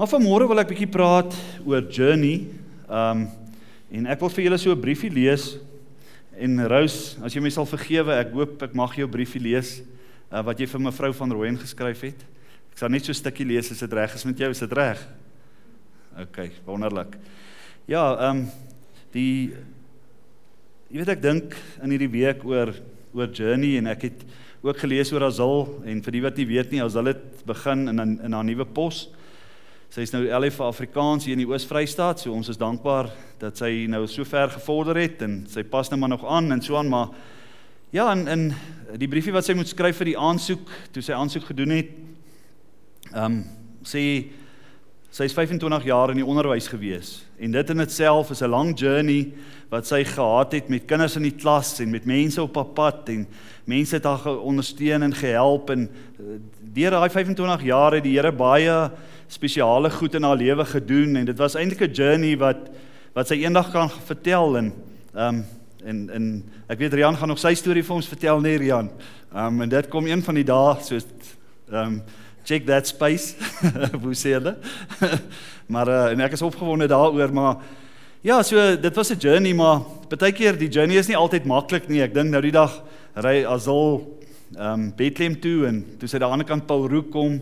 Maar vanmôre wil ek bietjie praat oor journey. Um en ek wil vir julle so 'n briefie lees. En Rose, as jy my sal vergewe, ek hoop ek mag jou briefie lees uh, wat jy vir mevrou van Rooyen geskryf het. Ek sal net so 'n stukkie lees as dit reg is met jou, is dit reg? OK, wonderlik. Ja, um die jy weet ek dink in hierdie week oor oor journey en ek het ook gelees oor Azal en vir die wat nie weet nie, Azal het begin in in haar nuwe pos. Sy is nou LF vir Afrikaans hier in die Oos-Vrystaat, so ons is dankbaar dat sy nou so ver gevorder het en sy pas nou maar nog aan en so aan, maar ja, in in die briefie wat sy moet skryf vir die aansoek, toe sy aansoek gedoen het, ehm um, sê sy is 25 jaar in die onderwys gewees en dit in itself is 'n lang journey wat sy gehad het met kinders in die klas en met mense op pad en mense het haar ondersteun en gehelp en eh, deur daai 25 jaar het die Here baie spesiale goed in haar lewe gedoen en dit was eintlik 'n journey wat wat sy eendag kan vertel en ehm um, en en ek weet Rian gaan nog sy storie vir ons vertel nee Rian. Ehm um, en dit kom een van die dae soos ehm um, check that space. Hoe sê hulle? maar uh, en ek is opgewonde daaroor maar ja, so dit was 'n journey maar baie keer die journey is nie altyd maklik nie. Ek dink nou die dag ry Azul ehm um, Bethlehem toe en toe sy aan die ander kant Paul Roek kom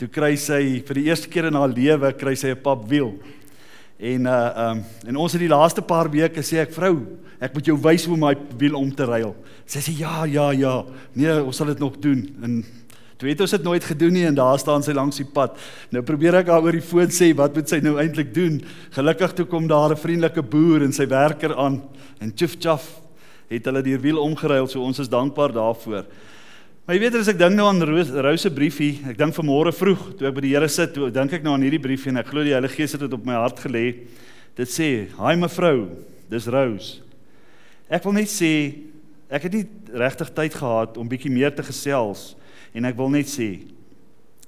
toe kry sy vir die eerste keer in haar lewe kry sy 'n papwiel. En uh um en ons het die laaste paar weke sê ek vrou, ek moet jou wys hoe om my wiel om te ruil. Sy sê ja, ja, ja. Nee, ons sal dit nog doen. En toe het ons dit nooit gedoen nie en daar staan sy langs die pad. Nou probeer ek haar oor die foon sê wat moet sy nou eintlik doen? Gelukkig toe kom daar 'n vriendelike boer en sy werker aan en tjuf tjaf het hulle die wiel omgeruil. So ons is dankbaar daarvoor. Maar jy weet as ek dink nou aan Rose se briefie, ek dink vanmôre vroeg toe ek by die Here sit, toe dink ek nou aan hierdie briefie en ek glo die Heilige Gees het dit op my hart gelê. Dit sê: "Haai mevrou, dis Rose. Ek wil net sê ek het nie regtig tyd gehad om bietjie meer te gesels en ek wil net sê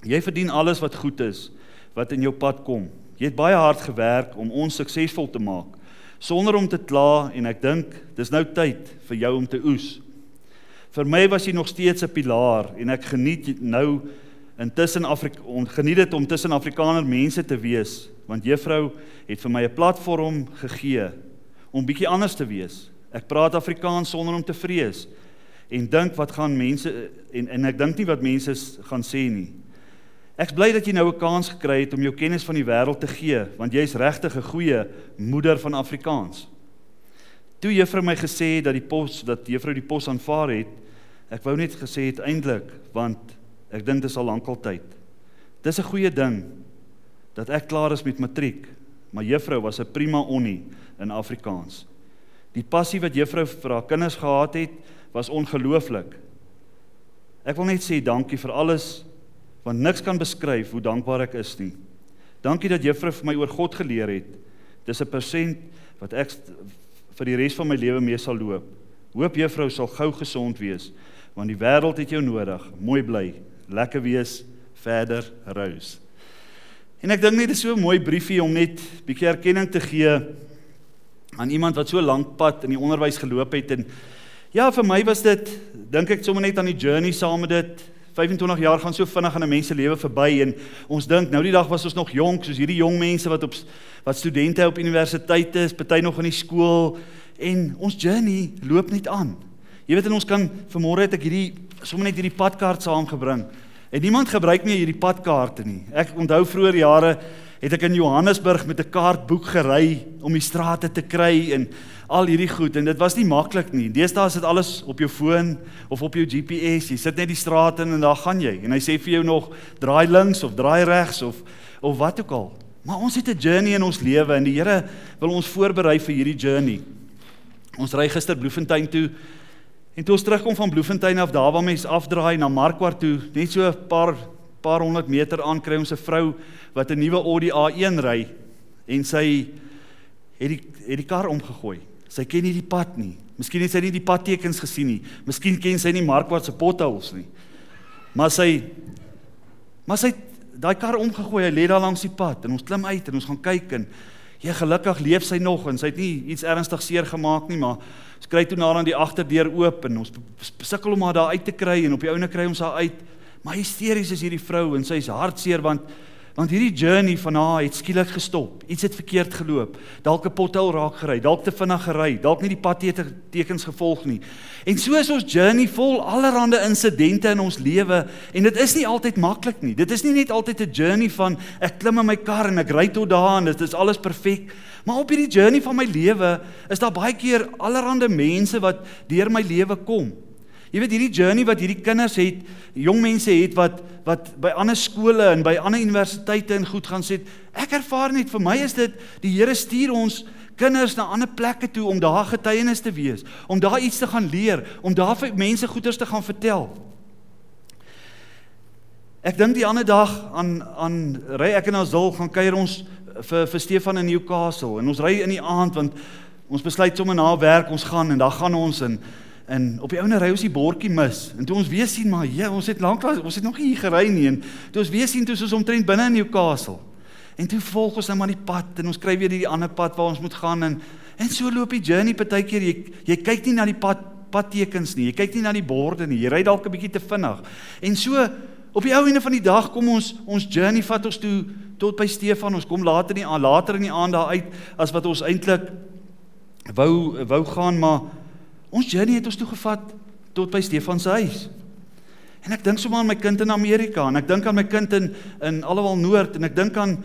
jy verdien alles wat goed is wat in jou pad kom. Jy het baie hard gewerk om ons suksesvol te maak sonder om te kla en ek dink dis nou tyd vir jou om te oes." Vir my was jy nog steeds 'n pilaar en ek geniet nou intussen Afrika geniet dit om tussen Afrikaner mense te wees want juffrou het vir my 'n platform gegee om bietjie anders te wees. Ek praat Afrikaans sonder om te vrees en dink wat gaan mense en en ek dink nie wat mense gaan sê nie. Ek's bly dat jy nou 'n kans gekry het om jou kennis van die wêreld te gee want jy's regtig 'n goeie moeder van Afrikaans. Toe juffrou my gesê dat die pos dat juffrou die pos aanvaar het, ek wou net gesê het eintlik want ek dink dit is al lankal tyd. Dis 'n goeie ding dat ek klaar is met matriek, maar juffrou was 'n prima onnie in Afrikaans. Die passie wat juffrou vir haar kinders gehad het, was ongelooflik. Ek wil net sê dankie vir alles want niks kan beskryf hoe dankbaar ek is nie. Dankie dat juffrou vir my oor God geleer het. Dis 'n persent wat ek vir die res van my lewe mee sal loop. Hoop juffrou sal gou gesond wees want die wêreld het jou nodig. Mooi bly, lekker wees, verder rous. En ek dink net dis so 'n mooi briefie om net bietjie erkenning te gee aan iemand wat so lank pad in die onderwys geloop het en ja, vir my was dit dink ek sommer net aan die journey saam met dit 25 jaar gaan so vinnig aan 'n mens se lewe verby en ons dink nou die dag was ons nog jonk soos hierdie jong mense wat op wat studente op universiteite is, party nog in die skool en ons journey loop net aan. Jy weet en ons kan vanmôre het ek hierdie sommer net hierdie padkaart saamgebring. En niemand gebruik nie hierdie padkaarte nie. Ek onthou vroeër jare het ek in Johannesburg met 'n kaartboek gery om die strate te kry en al hierdie goed en dit was nie maklik nie. Deesdae is dit alles op jou foon of op jou GPS. Jy sit net die straat in en daar gaan jy en hy sê vir jou nog draai links of draai regs of of wat ook al. Maar ons het 'n journey in ons lewe en die Here wil ons voorberei vir hierdie journey. Ons ry gister Bloemfontein toe en toe ons terugkom van Bloemfontein af daar waar mense afdraai na Markwart toe, net so 'n paar paar honderd meter aan kry ons 'n vrou wat 'n nuwe Audi A1 ry en sy het die het die kar omgegooi. Sy ken nie die pad nie. Miskien het sy nie die padtekens gesien nie. Miskien ken sy nie Markwart se potholes nie. Maar sy maar sy daai kar omgegooi, hy lê daar langs die pad en ons klim uit en ons gaan kyk en jy gelukkig leef sy nog en sy het nie iets ernstig seer gemaak nie, maar ons kry toe na aan die agterdeur oop en ons sukkel om haar daar uit te kry en op die ouene kry ons haar uit. Maar hysteries is hierdie vrou en sy's hartseer want Want hierdie journey van haar het skielik gestop. Iets het verkeerd geloop. Dalk 'n pothol raak gery, dalk te vinnig gery, dalk nie die padtekens gevolg nie. En so is ons journey vol allerlei insidente in ons lewe en dit is nie altyd maklik nie. Dit is nie net altyd 'n journey van ek klim in my kar en ek ry tot daar en dit is alles perfek. Maar op hierdie journey van my lewe is daar baie keer allerlei mense wat deur my lewe kom. Jy weet hierdie journey wat hierdie kinders het, jong mense het wat wat by ander skole en by ander universiteite en goed gaan sê, ek ervaar net vir my is dit die Here stuur ons kinders na ander plekke toe om daar getuienis te wees, om daar iets te gaan leer, om daar vir mense goeders te gaan vertel. Ek dink die ander dag aan aan ry ek en Azul gaan kuier ons vir vir Stefan in Newcastle en ons ry in die aand want ons besluit sommer na werk ons gaan en dan gaan ons en En op die ouene ry ons die bordjie mis. En toe ons weer sien maar ja, ons het lanklaas, ons het nog nie hier gery nie en toe ons weer sien toe ons omtrent binne in Newcastle. En toe volg ons nou maar die pad en ons kry weer die ander pad waar ons moet gaan en en so loop die journey partykeer jy jy kyk nie na die pad padtekens nie. Jy kyk nie na die borde nie. Jy ry dalk 'n bietjie te vinnig. En so op die ou einde van die dag kom ons ons journey vat ons toe tot by Stefan. Ons kom later in die later in die aand daar uit as wat ons eintlik wou wou gaan maar Ons journey het ons toe gevat tot by Stefan se huis. En ek dink sommer aan my kind in Amerika en ek dink aan my kind in in Allewal Noord en ek dink aan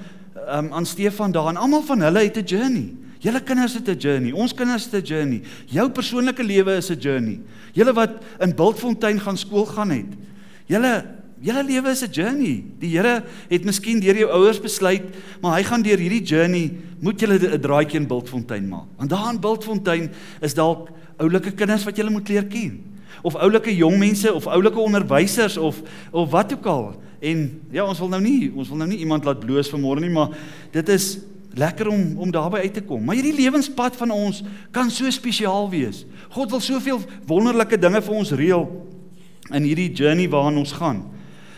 um, aan Stefan daar en almal van hulle het 'n journey. Julle kinders het 'n journey. Ons kinders het 'n journey. Jou persoonlike lewe is 'n journey. Julle wat in Bultfontein gaan skool gaan het. Julle julle lewe is 'n journey. Die Here het miskien deur jou ouers besluit, maar hy gaan deur hierdie journey moet julle 'n draaitjie in Bultfontein maak. Want daar in Bultfontein is dalk oulike kinders wat jy moet leer ken of oulike jong mense of oulike onderwysers of of wat ook al en ja ons wil nou nie ons wil nou nie iemand laat bloos vanmôre nie maar dit is lekker om om daarby uit te kom maar hierdie lewenspad van ons kan so spesiaal wees God wil soveel wonderlike dinge vir ons reël in hierdie journey waarna ons gaan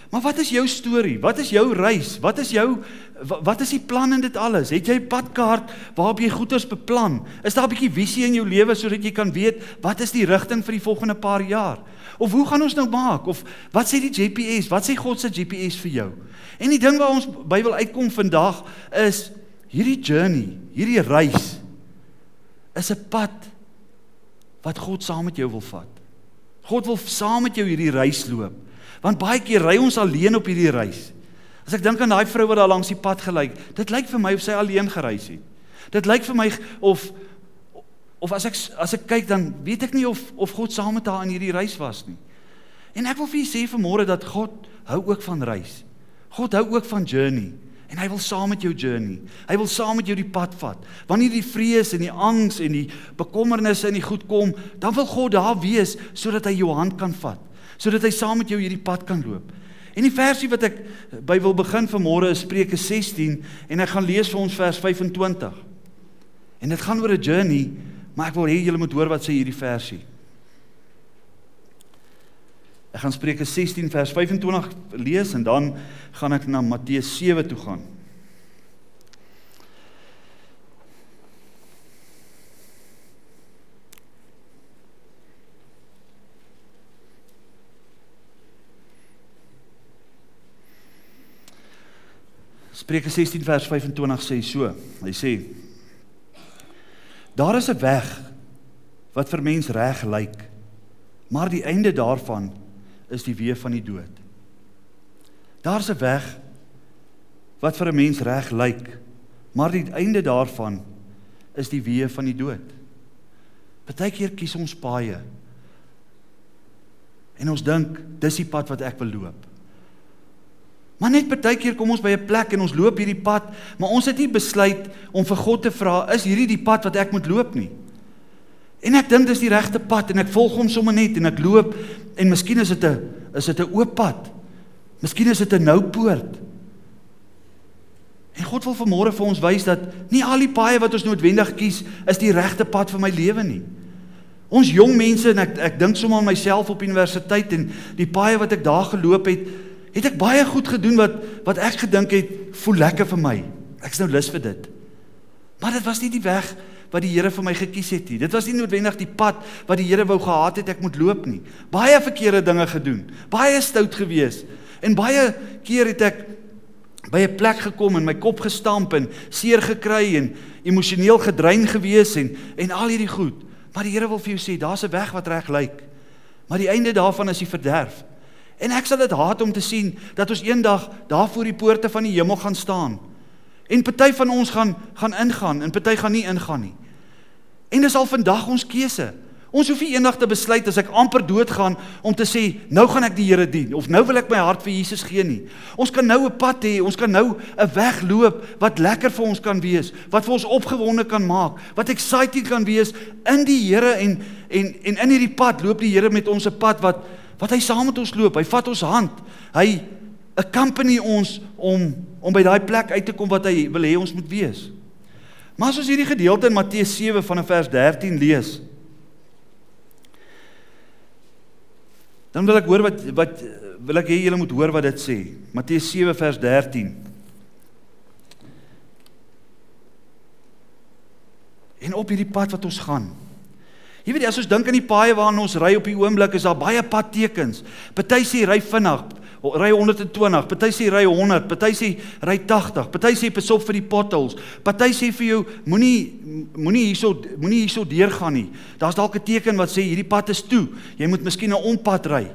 maar wat is jou storie wat is jou reis wat is jou Wat is die plan in dit alles? Het jy 'n padkaart waarop jy goeders beplan? Is daar 'n bietjie visie in jou lewe sodat jy kan weet wat is die rigting vir die volgende paar jaar? Of hoe gaan ons nou maak? Of wat sê die GPS? Wat sê God se GPS vir jou? En die ding waar ons by wil uitkom vandag is hierdie journey, hierdie reis is 'n pad wat God saam met jou wil vat. God wil saam met jou hierdie reis loop. Want baie keer ry ons alleen op hierdie reis. As ek dink aan daai vrou wat daar langs die pad gelyk, dit lyk vir my of sy alleen gereis het. Dit lyk vir my of of as ek as ek kyk dan weet ek nie of of God saam met haar in hierdie reis was nie. En ek wil vir julle sê vanmôre dat God hou ook van reis. God hou ook van journey en hy wil saam met jou journey. Hy wil saam met jou die pad vat. Wanneer die vrees en die angs en die bekommernisse in die goed kom, dan wil God daar wees sodat hy jou hand kan vat, sodat hy saam met jou hierdie pad kan loop. En die versie wat ek by wil begin vanmôre is Spreuke 16 en ek gaan lees vir ons vers 25. En dit gaan oor 'n journey, maar ek wil hê julle moet hoor wat sê hierdie versie. Ek gaan Spreuke 16 vers 25 lees en dan gaan ek na Matteus 7 toe gaan. Spreuke 16 vers 25 sê so. Hy sê: Daar is 'n weg wat vir mens reg lyk, maar die einde daarvan is die weë van die dood. Daar's 'n weg wat vir 'n mens reg lyk, maar die einde daarvan is die weë van die dood. Partykeer kies ons paaie. En ons dink dis die pad wat ek wil loop. Maar net baie keer kom ons by 'n plek en ons loop hierdie pad, maar ons het nie besluit om vir God te vra, is hierdie die pad wat ek moet loop nie. En ek dink dis die regte pad en ek volg hom sommer net en ek loop en miskien is dit 'n is dit 'n oop pad. Miskien is dit 'n nou poort. En God wil vanmôre vir ons wys dat nie al die paaie wat ons noodwendig kies is die regte pad vir my lewe nie. Ons jong mense en ek ek dink sommer aan myself op universiteit en die paaie wat ek daar geloop het, het ek baie goed gedoen wat wat ek gedink het voel lekker vir my. Ek's nou lus vir dit. Maar dit was nie die weg wat die Here vir my gekies het nie. Dit was nie noodwendig die pad wat die Here wou gehad het ek moet loop nie. Baie verkeerde dinge gedoen. Baie stout gewees. En baie keer het ek by 'n plek gekom en my kop gestamp en seer gekry en emosioneel gedrein gewees en en al hierdie goed. Maar die Here wil vir jou sê, daar's 'n weg wat reg lyk. Maar die einde daarvan is die verderf. En ek sal dit haat om te sien dat ons eendag daar voor die poorte van die hemel gaan staan. En party van ons gaan gaan ingaan en party gaan nie ingaan nie. En dis al vandag ons keuse. Ons hoef nie eendag te besluit as ek amper doodgaan om te sê nou gaan ek die Here dien of nou wil ek my hart vir Jesus gee nie. Ons kan nou 'n pad hê, ons kan nou 'n weg loop wat lekker vir ons kan wees, wat vir ons opgewonde kan maak, wat exciting kan wees in die Here en en en in hierdie pad loop die Here met ons 'n pad wat wat hy saam met ons loop. Hy vat ons hand. Hy accompany ons om om by daai plek uit te kom wat hy wil hê ons moet wees. Maar as ons hierdie gedeelte in Matteus 7 vanaf vers 13 lees, Dan wil ek hoor wat wat wil ek hê julle moet hoor wat dit sê. Matteus 7 vers 13. En op hierdie pad wat ons gaan. Jy weet as ons dink aan die paaie waarna ons ry op die oomblik is daar baie padtekens. Party sê ry vinnig, ry 120, party sê ry 100, party sê ry 80, party sê pas op vir die potholes. Party sê vir jou moenie moenie hierso moenie hierso deurgaan nie. Daar's dalk 'n teken wat sê hierdie pad is toe. Jy moet miskien 'n ompad ry.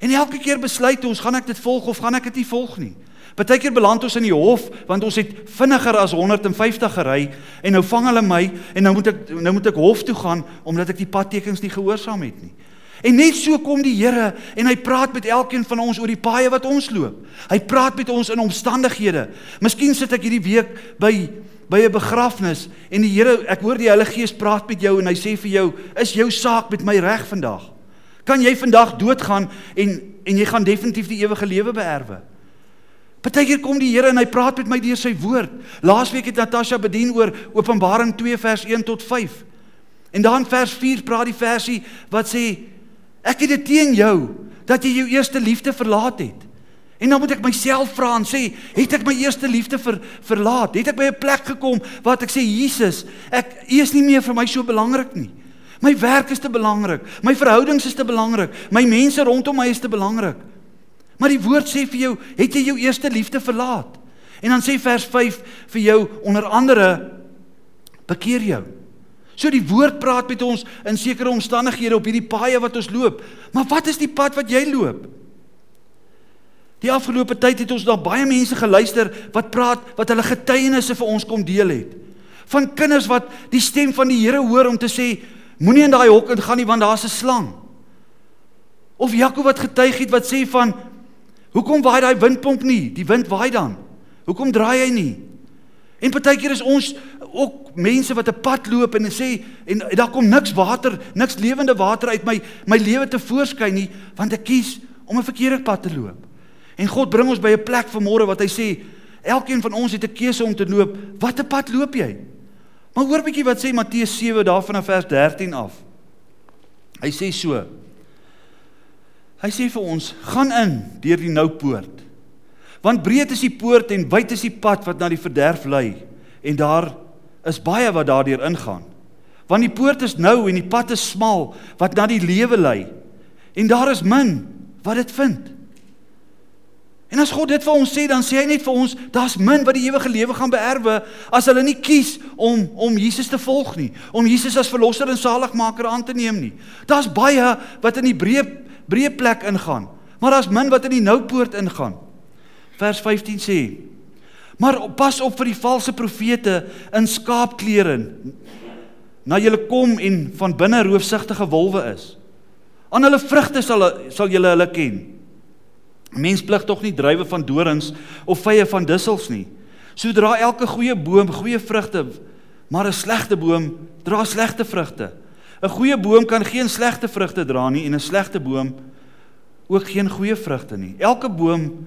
En elke keer besluit ons, gaan ek dit volg of gaan ek dit nie volg nie. Partykeer beland ons in die hof want ons het vinniger as 150 gery en nou vang hulle my en nou moet ek nou moet ek hof toe gaan omdat ek die padtekens nie gehoorsaam het nie. En net so kom die Here en hy praat met elkeen van ons oor die paaie wat ons loop. Hy praat met ons in omstandighede. Miskien sit ek hierdie week by by 'n begrafnis en die Here, ek hoor die Heilige Gees praat met jou en hy sê vir jou, "Is jou saak met my reg vandag? Kan jy vandag doodgaan en en jy gaan definitief die ewige lewe beerwe?" Partykeer kom die Here en hy praat met my deur sy woord. Laasweek het Natasha bedien oor Openbaring 2 vers 1 tot 5. En dan vers 4 praat die versie wat sê Ek het dit teen jou dat jy jou eerste liefde verlaat het. En dan moet ek myself vra en sê, het ek my eerste liefde ver, verlaat? Het ek by 'n plek gekom waar ek sê Jesus, ek U is nie meer vir my so belangrik nie. My werk is te belangrik, my verhoudings is te belangrik, my mense rondom my is te belangrik. Maar die woord sê vir jou, het jy jou eerste liefde verlaat? En dan sê vers 5 vir jou onder andere bekeer jou. So die woord praat met ons in sekere omstandighede op hierdie paaie wat ons loop. Maar wat is die pad wat jy loop? Die afgelope tyd het ons na baie mense geluister wat praat wat hulle getuienisse vir ons kom deel het. Van kinders wat die stem van die Here hoor om te sê moenie in daai hok ingaan nie want daar's 'n slang. Of Jakob wat getuig het wat sê van hoekom waai daai windpomp nie? Die wind waai dan. Hoekom draai hy nie? En partykeer is ons ook mense wat 'n pad loop en sê en daar kom niks water, niks lewende water uit my my lewe te voorskyn nie, want ek kies om 'n verkeerde pad te loop. En God bring ons by 'n plek vanmôre wat hy sê, elkeen van ons het 'n keuse om te loop. Watter pad loop jy? Maar hoor bietjie wat sê Matteus 7 daarvan af vers 13 af. Hy sê so. Hy sê vir ons, gaan in deur die nou poort. Want breed is die poort en wyd is die pad wat na die verderf lei en daar is baie wat daardeur ingaan. Want die poort is nou en die pad is smal wat na die lewe lei. En daar is min wat dit vind. En as God dit vir ons sê, dan sê hy net vir ons, daar's min wat die ewige lewe gaan beerwe as hulle nie kies om om Jesus te volg nie, om Jesus as verlosser en saligmaker aan te neem nie. Daar's baie wat in die breë breë plek ingaan, maar daar's min wat in die nou poort ingaan. Vers 15 sê: Maar pas op vir die valse profete in skaapklere. Na julle kom en van binne roofsigtige wolwe is. Aan hulle vrugte sal sal julle hulle ken. Mens plig tog nie druiwe van dorings of vye van dussels nie. Sodra elke goeie boom goeie vrugte, maar 'n slegte boom dra slegte vrugte. 'n Goeie boom kan geen slegte vrugte dra nie en 'n slegte boom ook geen goeie vrugte nie. Elke boom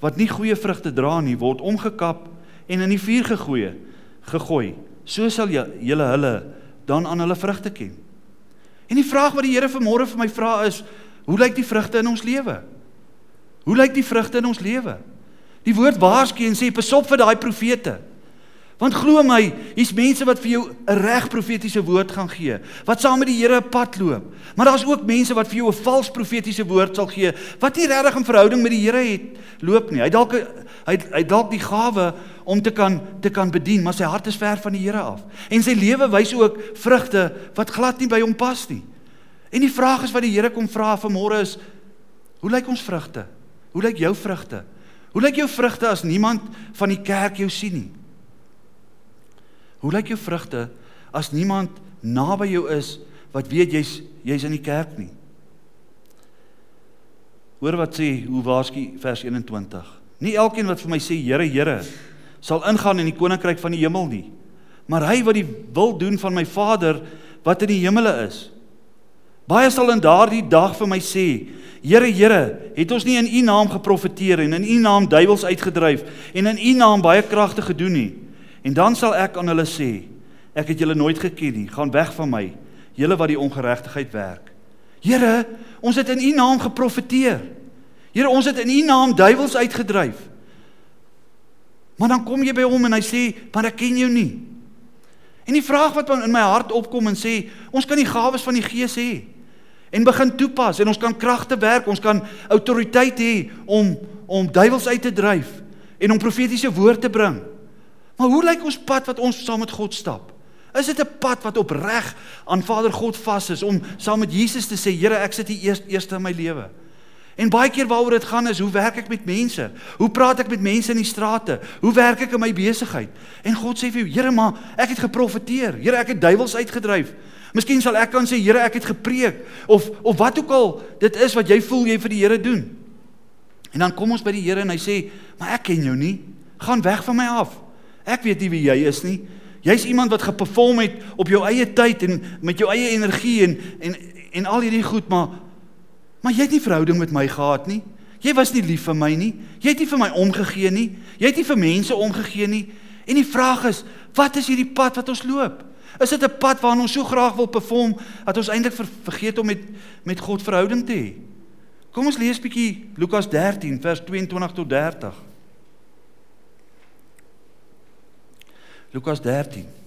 wat nie goeie vrugte dra nie, word omgekap en in die vuur gegooi, gegooi. So sal julle hulle dan aan hulle vrugte ken. En die vraag wat die Here vanmôre vir my vra is, hoe lyk die vrugte in ons lewe? Hoe lyk die vrugte in ons lewe? Die woord waarsku en sê pas op vir daai profete. Want glo my, hier's mense wat vir jou 'n reg profetiese woord gaan gee, wat saam met die Here 'n pad loop. Maar daar's ook mense wat vir jou 'n vals profetiese woord sal gee wat nie regtig 'n verhouding met die Here het loop nie. Hy dalk hy hy dalk die gawe om te kan te kan bedien, maar sy hart is ver van die Here af. En sy lewe wys ook vrugte wat glad nie by hom pas nie. En die vraag is wat die Here kom vra vanmôre is: Hoe lyk ons vrugte? Hoe lyk jou vrugte? Hoe lyk jou vrugte as niemand van die kerk jou sien nie? Hoe lyk jou vrugte as niemand naby jou is wat weet jy's jy's in die kerk nie? Hoor wat sê hoe waarsku vers 21. Nie elkeen wat vir my sê Here Here sal ingaan in die koninkryk van die hemel nie, maar hy wat die wil doen van my Vader wat in die hemele is. Baie sal in daardie dag vir my sê: Here, Here, het ons nie in U naam geprofeteer en in U naam duiwels uitgedryf en in U naam baie kragte gedoen nie? En dan sal ek aan hulle sê: Ek het julle nooit geken nie. Gaan weg van my, julle wat die ongeregtigheid werk. Here, ons het in U naam geprofeteer. Here, ons het in U naam duiwels uitgedryf. Maar dan kom jy by hom en hy sê: "Maar ek ken jou nie." En die vraag wat in my hart opkom en sê, ons kan die gawes van die Gees hê en begin toepas en ons kan kragte werk, ons kan autoriteit hê om om duiwels uit te dryf en om profetiese woord te bring. Maar hoe lyk ons pad wat ons saam met God stap? Is dit 'n pad wat opreg aan Vader God vas is om saam met Jesus te sê, Here, ek sit hier eers eerste in my lewe? En baie keer waaroor dit gaan is, hoe werk ek met mense? Hoe praat ek met mense in die strate? Hoe werk ek in my besigheid? En God sê vir jou, Here, maar ek het geprofeteer. Here, ek het duiwels uitgedryf. Miskien sal ek kan sê, Here, ek het gepreek of of wat ook al dit is wat jy voel jy vir die Here doen. En dan kom ons by die Here en hy sê, "Maar ek ken jou nie. Gaan weg van my af." Ek weet nie wie jy is nie. Jy's iemand wat geperform het op jou eie tyd en met jou eie energie en en en al hierdie goed, maar maar jy het nie verhouding met my gehad nie. Jy was nie lief vir my nie. Jy het nie vir my omgegee nie. Jy het nie vir mense omgegee nie. En die vraag is, wat is hierdie pad wat ons loop? Is dit 'n pad waarna ons so graag wil perform dat ons eintlik ver, vergeet om met met God verhouding te hê? Kom ons lees bietjie Lukas 13 vers 22 tot 30. Lukas 13.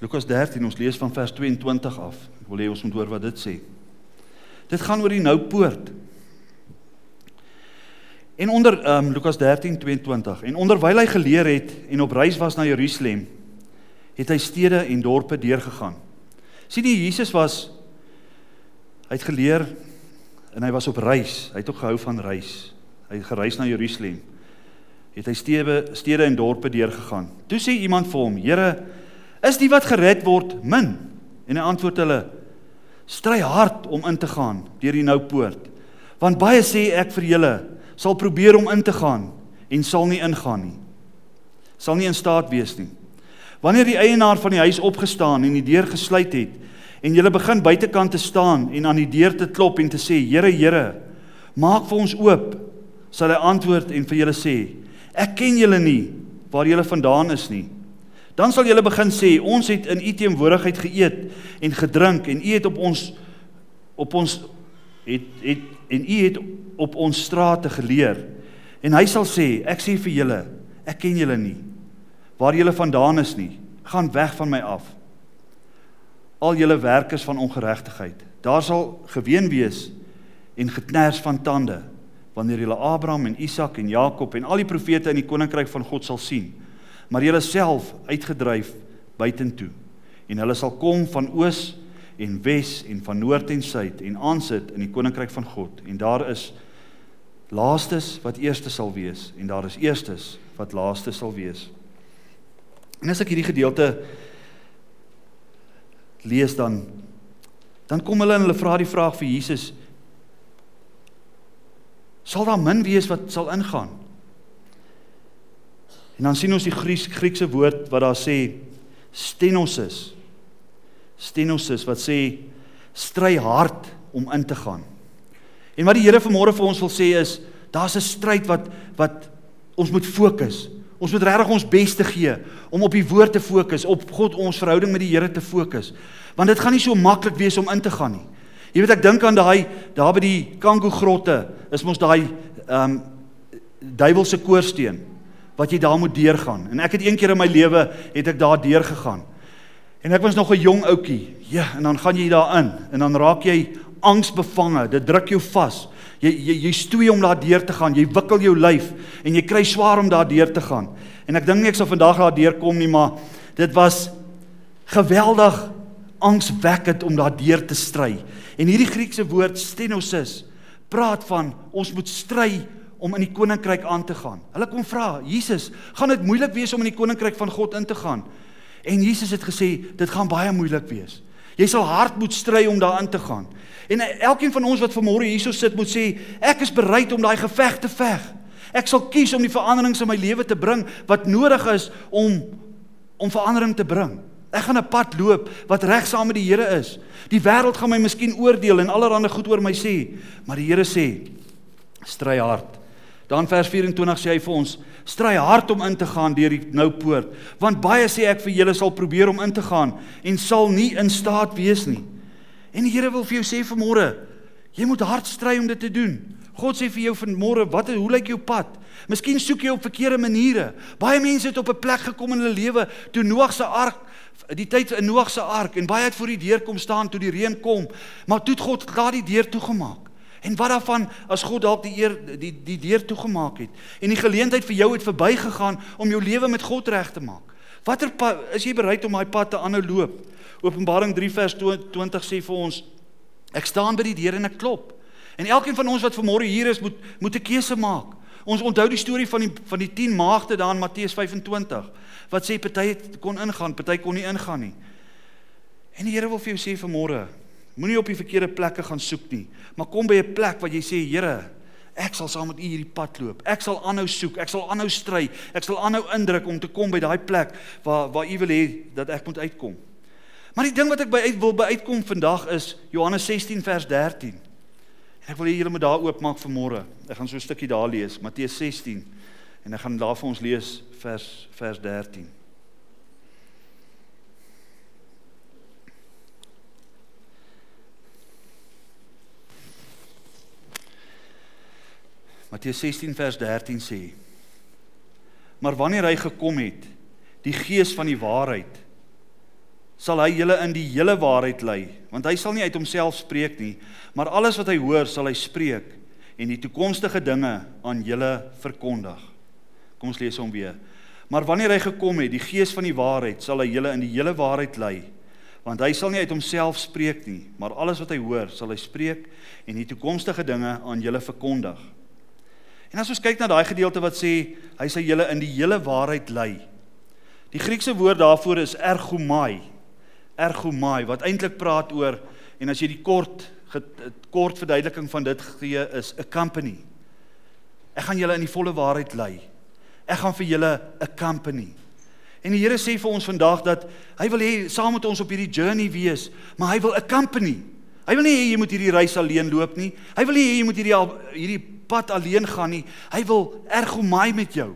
Lukas 13, ons lees van vers 22 af. Ek wil hê ons moet hoor wat dit sê. Dit gaan oor die nou poort. En onder um, Lukas 13:22 en onderwyl hy geleer het en op reis was na Jerusalem, het hy stede en dorpe deurgegaan. Sien jy Jesus was hy het geleer en hy was op reis. Hy het ook gehou van reis. Hy het gereis na Jerusalem. Het hy stede stede en dorpe deurgegaan. Toe sê iemand vir hom: "Here, is die wat gered word min?" En hy antwoord hulle: "Stry hard om in te gaan deur die nou poort. Want baie sê ek vir julle, sal probeer om in te gaan en sal nie ingaan nie. Sal nie in staat wees nie. Wanneer die eienaar van die huis opgestaan en die deur gesluit het en jy begin buitekant te staan en aan die deur te klop en te sê Here Here, maak vir ons oop, sal hy antwoord en vir julle sê ek ken julle nie waar julle vandaan is nie. Dan sal julle begin sê ons het in u teenwoordigheid geëet en gedrink en u het op ons op ons het het en u het op ons strate geleer. En hy sal sê, ek sê vir julle, ek ken julle nie. Waar julle vandaan is nie, gaan weg van my af. Al julle werkers van ongeregtigheid. Daar sal geween wees en geknars van tande wanneer julle Abraham en Isak en Jakob en al die profete in die koninkryk van God sal sien. Maar julle self uitgedryf buitentoe. En hulle sal kom van oos en wes en van noord en suid en aansit in die koninkryk van God en daar is laastes wat eerste sal wees en daar is eerstes wat laaste sal wees. En as ek hierdie gedeelte lees dan dan kom hulle en hulle vra die vraag vir Jesus sal daar min wees wat sal ingaan? En dan sien ons die Griekse woord wat daar sê stenosis stenosis wat sê stry hard om in te gaan. En wat die Here vanmôre vir ons wil sê is daar's 'n stryd wat wat ons moet fokus. Ons moet regtig ons bes te gee om op die woord te fokus, op God ons verhouding met die Here te fokus. Want dit gaan nie so maklik wees om in te gaan nie. Jy weet ek dink aan daai daar by die Kango grotte, is mos daai ehm um, duiwelse koorsteen wat jy daar moet deurgaan. En ek het een keer in my lewe het ek daar deur gegaan. En ek was nog 'n jong ouetjie. Ja, en dan gaan jy daarin en dan raak jy angsbevange. Dit druk jou vas. Jy jy jy stoei om daar deur te gaan. Jy wikkel jou lyf en jy kry swaar om daar deur te gaan. En ek dink nie ek sal vandag daar deurkom nie, maar dit was geweldig angswekkend om daar deur te stry. En hierdie Griekse woord stenosis praat van ons moet stry om in die koninkryk aan te gaan. Hulle kom vra, Jesus, gaan dit moeilik wees om in die koninkryk van God in te gaan? En Jesus het gesê, dit gaan baie moeilik wees. Jy sal hard moet stry om daarin te gaan. En elkeen van ons wat vanmôre hierso sit moet sê, ek is bereid om daai geveg te veg. Ek sal kies om die veranderings in my lewe te bring wat nodig is om om verandering te bring. Ek gaan 'n pad loop wat reg saam met die Here is. Die wêreld gaan my miskien oordeel en allerlei goed oor my sê, maar die Here sê, stry hard. Dan vers 24 sê hy vir ons, stry hard om in te gaan deur die nou poort, want baie sê ek vir julle sal probeer om in te gaan en sal nie in staat wees nie. En die Here wil vir jou sê vanmôre, jy moet hard stry om dit te doen. God sê vir jou vanmôre, wat hoe lyk jou pad? Miskien soek jy op verkeerde maniere. Baie mense het op 'n plek gekom in hulle lewe toe Noag se ark die tyd in Noag se ark en baie het voor die deur kom staan toe die reën kom, maar toe het God klaar die deur toegemaak. En wat daarvan as God dalk die eer die die deur toegemaak het en die geleentheid vir jou het verbygegaan om jou lewe met God reg te maak. Watter is jy bereid om daai pad te aanhou loop? Openbaring 3 vers 20 sê vir ons ek staan by die deur en ek klop. En elkeen van ons wat vanmôre hier is moet moet 'n keuse maak. Ons onthou die storie van die van die 10 maagde daar in Matteus 25 wat sê party kon ingaan, party kon nie ingaan nie. En die Here wil vir jou sê vanmôre, moenie op die verkeerde plekke gaan soek nie, maar kom by 'n plek waar jy sê Here, ek sal saam met U hierdie pad loop. Ek sal aanhou soek, ek sal aanhou stry, ek sal aanhou indruk om te kom by daai plek waar waar U wil hê dat ek moet uitkom. Maar die ding wat ek by uit wil by uitkom vandag is Johannes 16 vers 13. En ek wil hê julle moet daar oopmaak vir môre. Ek gaan so 'n stukkie daar lees, Matteus 16. En ek gaan daar vir ons lees vers vers 13. Matteus 16 vers 13 sê: Maar wanneer hy gekom het, die Gees van die waarheid, sal hy julle in die hele waarheid lei, want hy sal nie uit homself spreek nie, maar alles wat hy hoor sal hy spreek en die toekomstige dinge aan julle verkondig. Kom ons lees hom weer. Maar wanneer hy gekom het, die Gees van die waarheid, sal hy julle in die hele waarheid lei, want hy sal nie uit homself spreek nie, maar alles wat hy hoor sal hy spreek en die toekomstige dinge aan julle verkondig. En as ons kyk na daai gedeelte wat sê hy sal julle in die hele waarheid lei. Die Griekse woord daarvoor is ergomai ergomai wat eintlik praat oor en as jy die kort kort verduideliking van dit gee is 'n company. Ek gaan julle in die volle waarheid lei. Ek gaan vir julle 'n company. En die Here sê vir ons vandag dat hy wil hê saam met ons op hierdie journey wees, maar hy wil 'n company. Hy wil nie hê jy moet hierdie reis alleen loop nie. Hy wil nie hê jy moet hierdie hierdie pad alleen gaan nie. Hy wil ergomai met jou.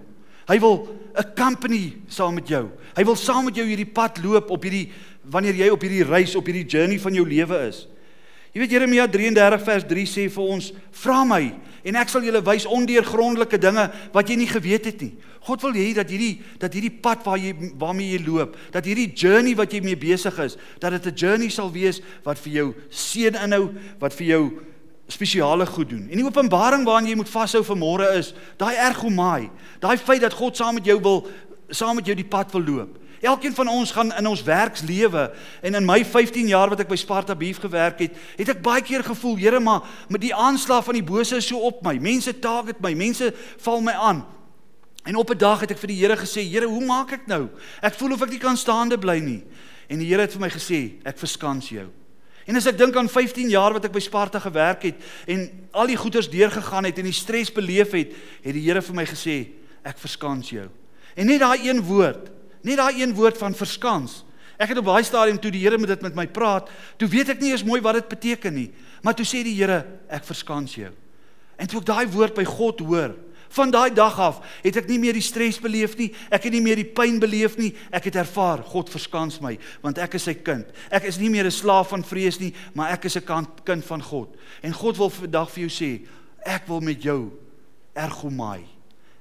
Hy wil 'n company saam met jou. Hy wil saam met jou hierdie pad loop op hierdie wanneer jy op hierdie reis, op hierdie journey van jou lewe is. Jy weet Jeremia 33 vers 3 sê vir ons: "Vra my en ek sal julle wys ondeurgrondelike dinge wat jy nie geweet het nie." God wil hê dat hierdie dat hierdie pad waar jy waarmee jy loop, dat hierdie journey wat jy mee besig is, dat dit 'n journey sal wees wat vir jou seën inhou, wat vir jou spesiale goed doen. En die openbaring waaraan jy moet vashou vir môre is daai ergomai, daai feit dat God saam met jou wil saam met jou die pad wil loop. Elkeen van ons gaan in ons werkslewe en in my 15 jaar wat ek by Sparta Beef gewerk het, het ek baie keer gevoel, Here, maar met die aanslag van die bose is so op my. Mense target my, mense val my aan. En op 'n dag het ek vir die Here gesê, Here, hoe maak ek nou? Ek voel of ek nie kan staande bly nie. En die Here het vir my gesê, ek verskans jou. En as ek dink aan 15 jaar wat ek by Sparta gewerk het en al die goeders deurgegaan het en die stres beleef het, het die Here vir my gesê, ek verskans jou. En net daai een woord Net daai een woord van verskans. Ek het op daai stadium toe die Here met dit met my praat, toe weet ek nie eens mooi wat dit beteken nie, maar toe sê die Here, ek verskans jou. En toe ek daai woord by God hoor, Van daai dag af het ek nie meer die stres beleef nie. Ek het nie meer die pyn beleef nie. Ek het ervaar God verskans my want ek is sy kind. Ek is nie meer 'n slaaf van vrees nie, maar ek is 'n kind van God. En God wil vandag vir jou sê, ek wil met jou ergomai.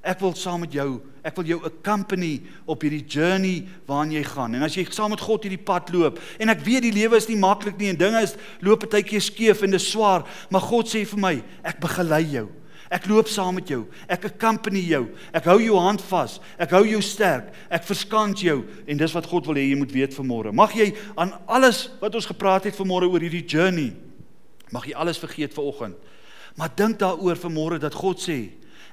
Ek wil saam met jou, ek wil jou accompany op hierdie journey waarna jy gaan. En as jy saam met God hierdie pad loop, en ek weet die lewe is nie maklik nie en dinge is loop partykeer skeef en dis swaar, maar God sê vir my, ek begelei jou. Ek loop saam met jou. Ek accompany jou. Ek hou jou hand vas. Ek hou jou sterk. Ek verskans jou en dis wat God wil hê jy moet weet vanmôre. Mag jy aan alles wat ons gepraat het vanmôre oor hierdie journey, mag jy alles vergeet vanoggend. Maar dink daaroor vanmôre dat God sê,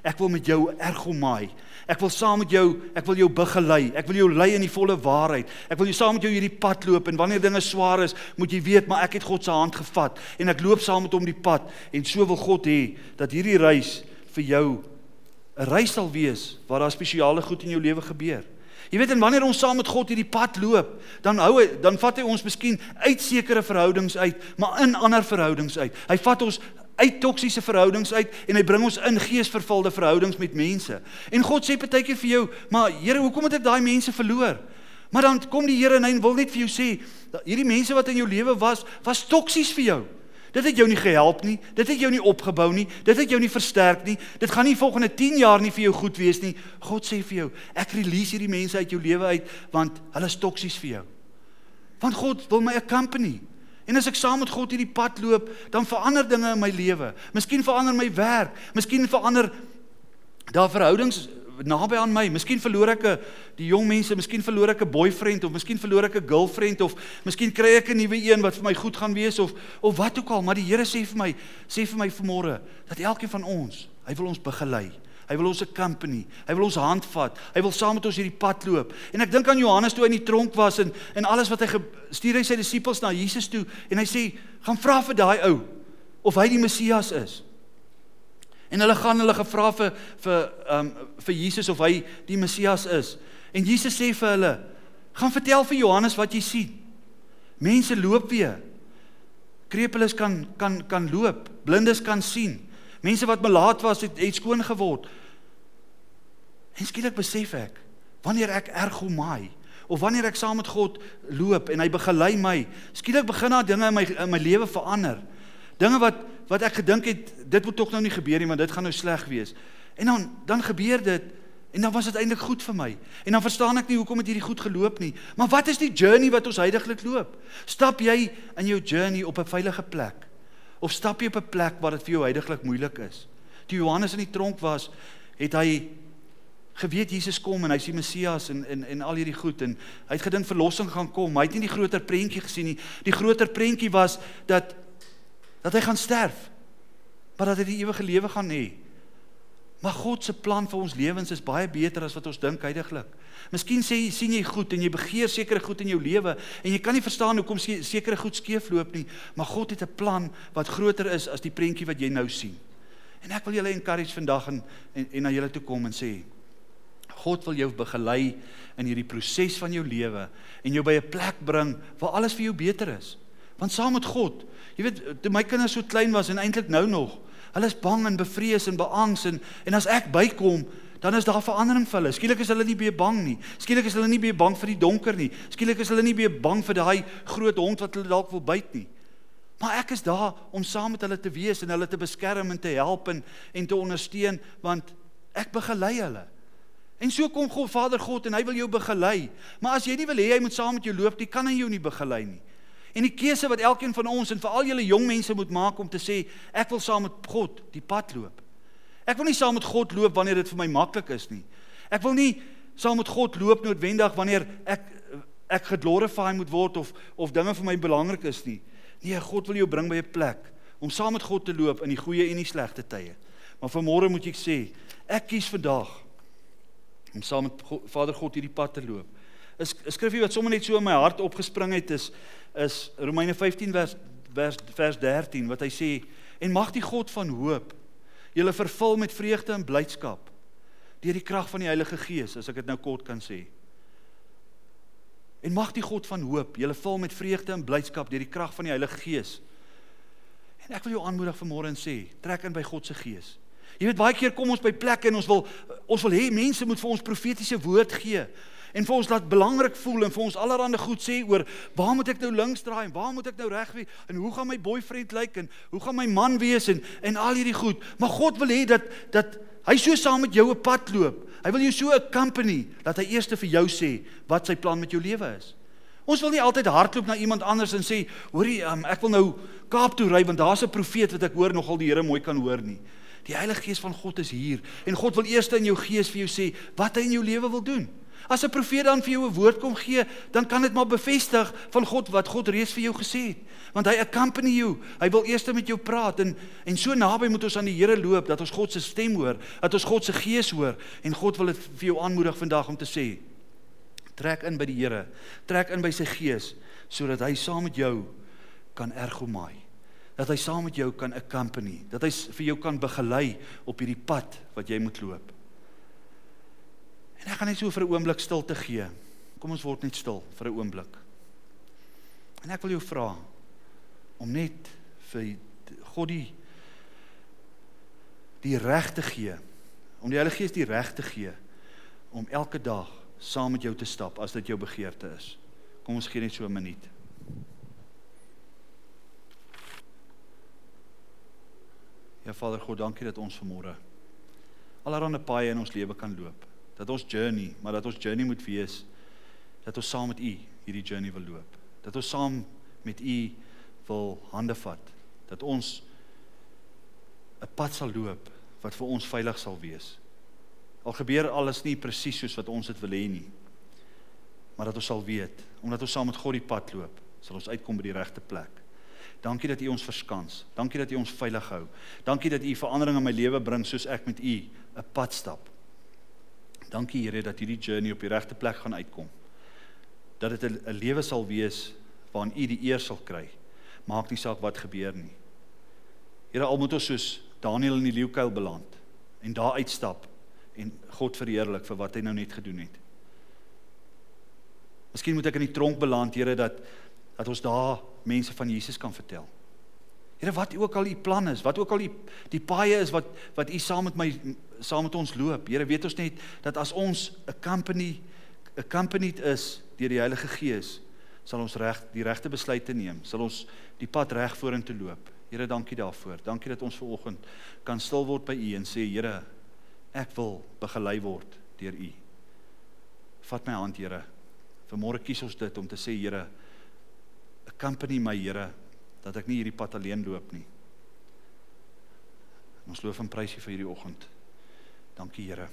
ek wil met jou ergomaai. Ek wil saam met jou, ek wil jou begelei. Ek wil jou lei in die volle waarheid. Ek wil jou saam met jou hierdie pad loop en wanneer dinge swaar is, moet jy weet maar ek het God se hand gevat en ek loop saam met hom die pad en so wil God hê dat hierdie reis vir jou 'n reis sal wees waar daar spesiale goed in jou lewe gebeur. Jy weet en wanneer ons saam met God hierdie pad loop, dan hou hy dan vat hy ons miskien uit sekere verhoudings uit, maar in ander verhoudings uit. Hy vat ons uit toksiese verhoudings uit en hy bring ons in geesvervulde verhoudings met mense. En God sê partykeer vir jou, maar Here, hoekom het ek daai mense verloor? Maar dan kom die Here en hy wil net vir jou sê, hierdie mense wat in jou lewe was, was toksies vir jou. Dit het jou nie gehelp nie, dit het jou nie opgebou nie, dit het jou nie versterk nie. Dit gaan nie volgende 10 jaar nie vir jou goed wees nie. God sê vir jou, ek release hierdie mense uit jou lewe uit want hulle is toksies vir jou. Want God wil my accompany. En as ek saam met God hierdie pad loop, dan verander dinge in my lewe. Miskien verander my werk, miskien verander daar verhoudings naby aan my. Miskien verloor ek 'n die jong mense, miskien verloor ek 'n boyfriend of miskien verloor ek 'n girlfriend of miskien kry ek 'n nuwe een wat vir my goed gaan wees of of wat ook al, maar die Here sê vir my, sê vir my vanmôre dat elkeen van ons, hy wil ons begelei. Hy wil ons 'n company. Hy wil ons hand vat. Hy wil saam met ons hierdie pad loop. En ek dink aan Johannes toe hy in die tronk was en en alles wat hy stuur hy sy disippels na Jesus toe en hy sê gaan vra vir daai ou of hy die Messias is. En hulle gaan hulle gevra vir vir um vir Jesus of hy die Messias is. En Jesus sê vir hulle: "Gaan vertel vir Johannes wat jy sien. Mense loop weer. Krepeles kan kan kan loop, blindes kan sien." Mense wat melaat was het, het skoon geword. En skielik besef ek, wanneer ek ergomaai of wanneer ek saam met God loop en hy begelei my, skielik begin daar dinge in my in my lewe verander. Dinge wat wat ek gedink het dit moet tog nou nie gebeur nie, want dit gaan nou sleg wees. En dan dan gebeur dit en dan was dit eintlik goed vir my. En dan verstaan ek nie hoekom het hierdie goed geloop nie. Maar wat is die journey wat ons heidaglik loop? Stap jy in jou journey op 'n veilige plek? Of stap jy op 'n plek waar dit vir jou heidaglik moeilik is? Toe Johannes in die tronk was, het hy geweet Jesus kom en hy's die Messias en en en al hierdie goed en hy het gedink verlossing gaan kom. Hy het nie die groter prentjie gesien nie. Die groter prentjie was dat dat hy gaan sterf. Maar dat hy die ewige lewe gaan hê. Maar God se plan vir ons lewens is baie beter as wat ons dink heidaglik. Miskien sê jy sien jy goed en jy begeer sekere goed in jou lewe en jy kan nie verstaan hoekom sekere goed skeefloop nie, maar God het 'n plan wat groter is as die prentjie wat jy nou sien. En ek wil julle encourage vandag en en, en na julle toe kom en sê God wil jou begelei in hierdie proses van jou lewe en jou by 'n plek bring waar alles vir jou beter is. Want saam met God, jy weet, toe my kinders so klein was en eintlik nou nog, hulle is bang en bevrees en beangs en en as ek bykom, dan is daar verandering vir hulle. Skielik is hulle nie meer bang nie. Skielik is hulle nie meer bang vir die donker nie. Skielik is hulle nie meer bang vir daai groot hond wat hulle dalk wil byt nie. Maar ek is daar om saam met hulle te wees en hulle te beskerm en te help en en te ondersteun want ek begelei hulle. En so kom God Vader God en hy wil jou begelei. Maar as jy nie wil hê hy moet saam met jou loop nie, kan hy jou nie begelei nie. En die keuse wat elkeen van ons en veral julle jong mense moet maak om te sê ek wil saam met God die pad loop. Ek wil nie saam met God loop wanneer dit vir my maklik is nie. Ek wil nie saam met God loop noodwendig wanneer ek ek geglorify moet word of of dinge vir my belangrik is nie. Nee, God wil jou bring by 'n plek om saam met God te loop in die goeie en die slegte tye. Maar vanmôre moet ek sê, ek kies vandag om saam met God, Vader God hierdie pad te loop. 'n Skrifgie wat sommer net so in my hart opgespring het is is Romeine 15 vers vers vers 13 wat hy sê en mag die God van hoop julle vervul met vreugde en blydskap deur die krag van die Heilige Gees, as ek dit nou kort kan sê. En mag die God van hoop julle vul met vreugde en blydskap deur die krag van die Heilige Gees. En ek wil jou aanmoedig vanmôre en sê, trek in by God se Gees. Jy weet baie keer kom ons by plekke en ons wil ons wil hê mense moet vir ons profetiese woord gee en vir ons laat belangrik voel en vir ons allerhande goed sê oor waar moet ek nou links draai en waar moet ek nou reg wees en hoe gaan my boyfriend lyk en hoe gaan my man wees en en al hierdie goed. Maar God wil hê dat dat hy so saam met jou 'n pad loop. Hy wil jou so 'n company dat hy eers vir jou sê wat sy plan met jou lewe is. Ons wil nie altyd hardloop na iemand anders en sê, "Hoorie, um, ek wil nou Kaap toe ry want daar's 'n profeet wat ek hoor nogal die Here mooi kan hoor nie." Die Heilige Gees van God is hier en God wil eers in jou gees vir jou sê wat hy in jou lewe wil doen. As 'n profeet dan vir jou 'n woord kom gee, dan kan dit maar bevestig van God wat God reeds vir jou gesê het. Want hy accompany you. Hy wil eers met jou praat en en so naby moet ons aan die Here loop dat ons God se stem hoor, dat ons God se gees hoor en God wil dit vir jou aanmoedig vandag om te sê: Trek in by die Here. Trek in by sy gees sodat hy saam met jou kan ergomai dat hy saam met jou kan accompany, dat hy vir jou kan begelei op hierdie pad wat jy moet loop. En ek gaan net so vir 'n oomblik stilte gee. Kom ons word net stil vir 'n oomblik. En ek wil jou vra om net vir God die die reg te gee, om die Heilige Gees die reg te gee om elke dag saam met jou te stap as dit jou begeerte is. Kom ons gee net so 'n minuut. Ja Vader God, dankie dat ons vanmôre allerhande paaie in ons lewe kan loop. Dat ons journey, maar dat ons journey moet wees dat ons saam met U hierdie journey wil loop. Dat ons saam met U wil hande vat. Dat ons 'n pad sal loop wat vir ons veilig sal wees. Al gebeur alles nie presies soos wat ons dit wil hê nie. Maar dat ons sal weet, omdat ons saam met God die pad loop, sal ons uitkom by die regte plek. Dankie dat U ons verskans. Dankie dat U ons veilig hou. Dankie dat U verandering in my lewe bring soos ek met U 'n pad stap. Dankie Here dat hierdie journey op die regte plek gaan uitkom. Dat dit 'n lewe sal wees waarin U die eer sal kry. Maak nie saak wat gebeur nie. Here, al moet ons soos Daniël in die leeukuil beland en daar uitstap en God verheerlik vir wat hy nou net gedoen het. Miskien moet ek in die tronk beland, Here, dat dat ons daar mense van Jesus kan vertel. Here wat ook al u plan is, wat ook al die die paaie is wat wat u saam met my saam met ons loop. Here weet ons net dat as ons 'n company 'n accompanied is deur die Heilige Gees, sal ons reg die regte besluite neem, sal ons die pad reg vorentoe loop. Here, dankie daarvoor. Dankie dat ons ver oggend kan stil word by u en sê Here, ek wil begelei word deur u. Vat my hand, Here. Vanmôre kies ons dit om te sê Here, accompany my Here dat ek nie hierdie pad alleen loop nie. Ons loof en prys U vir hierdie oggend. Dankie Here.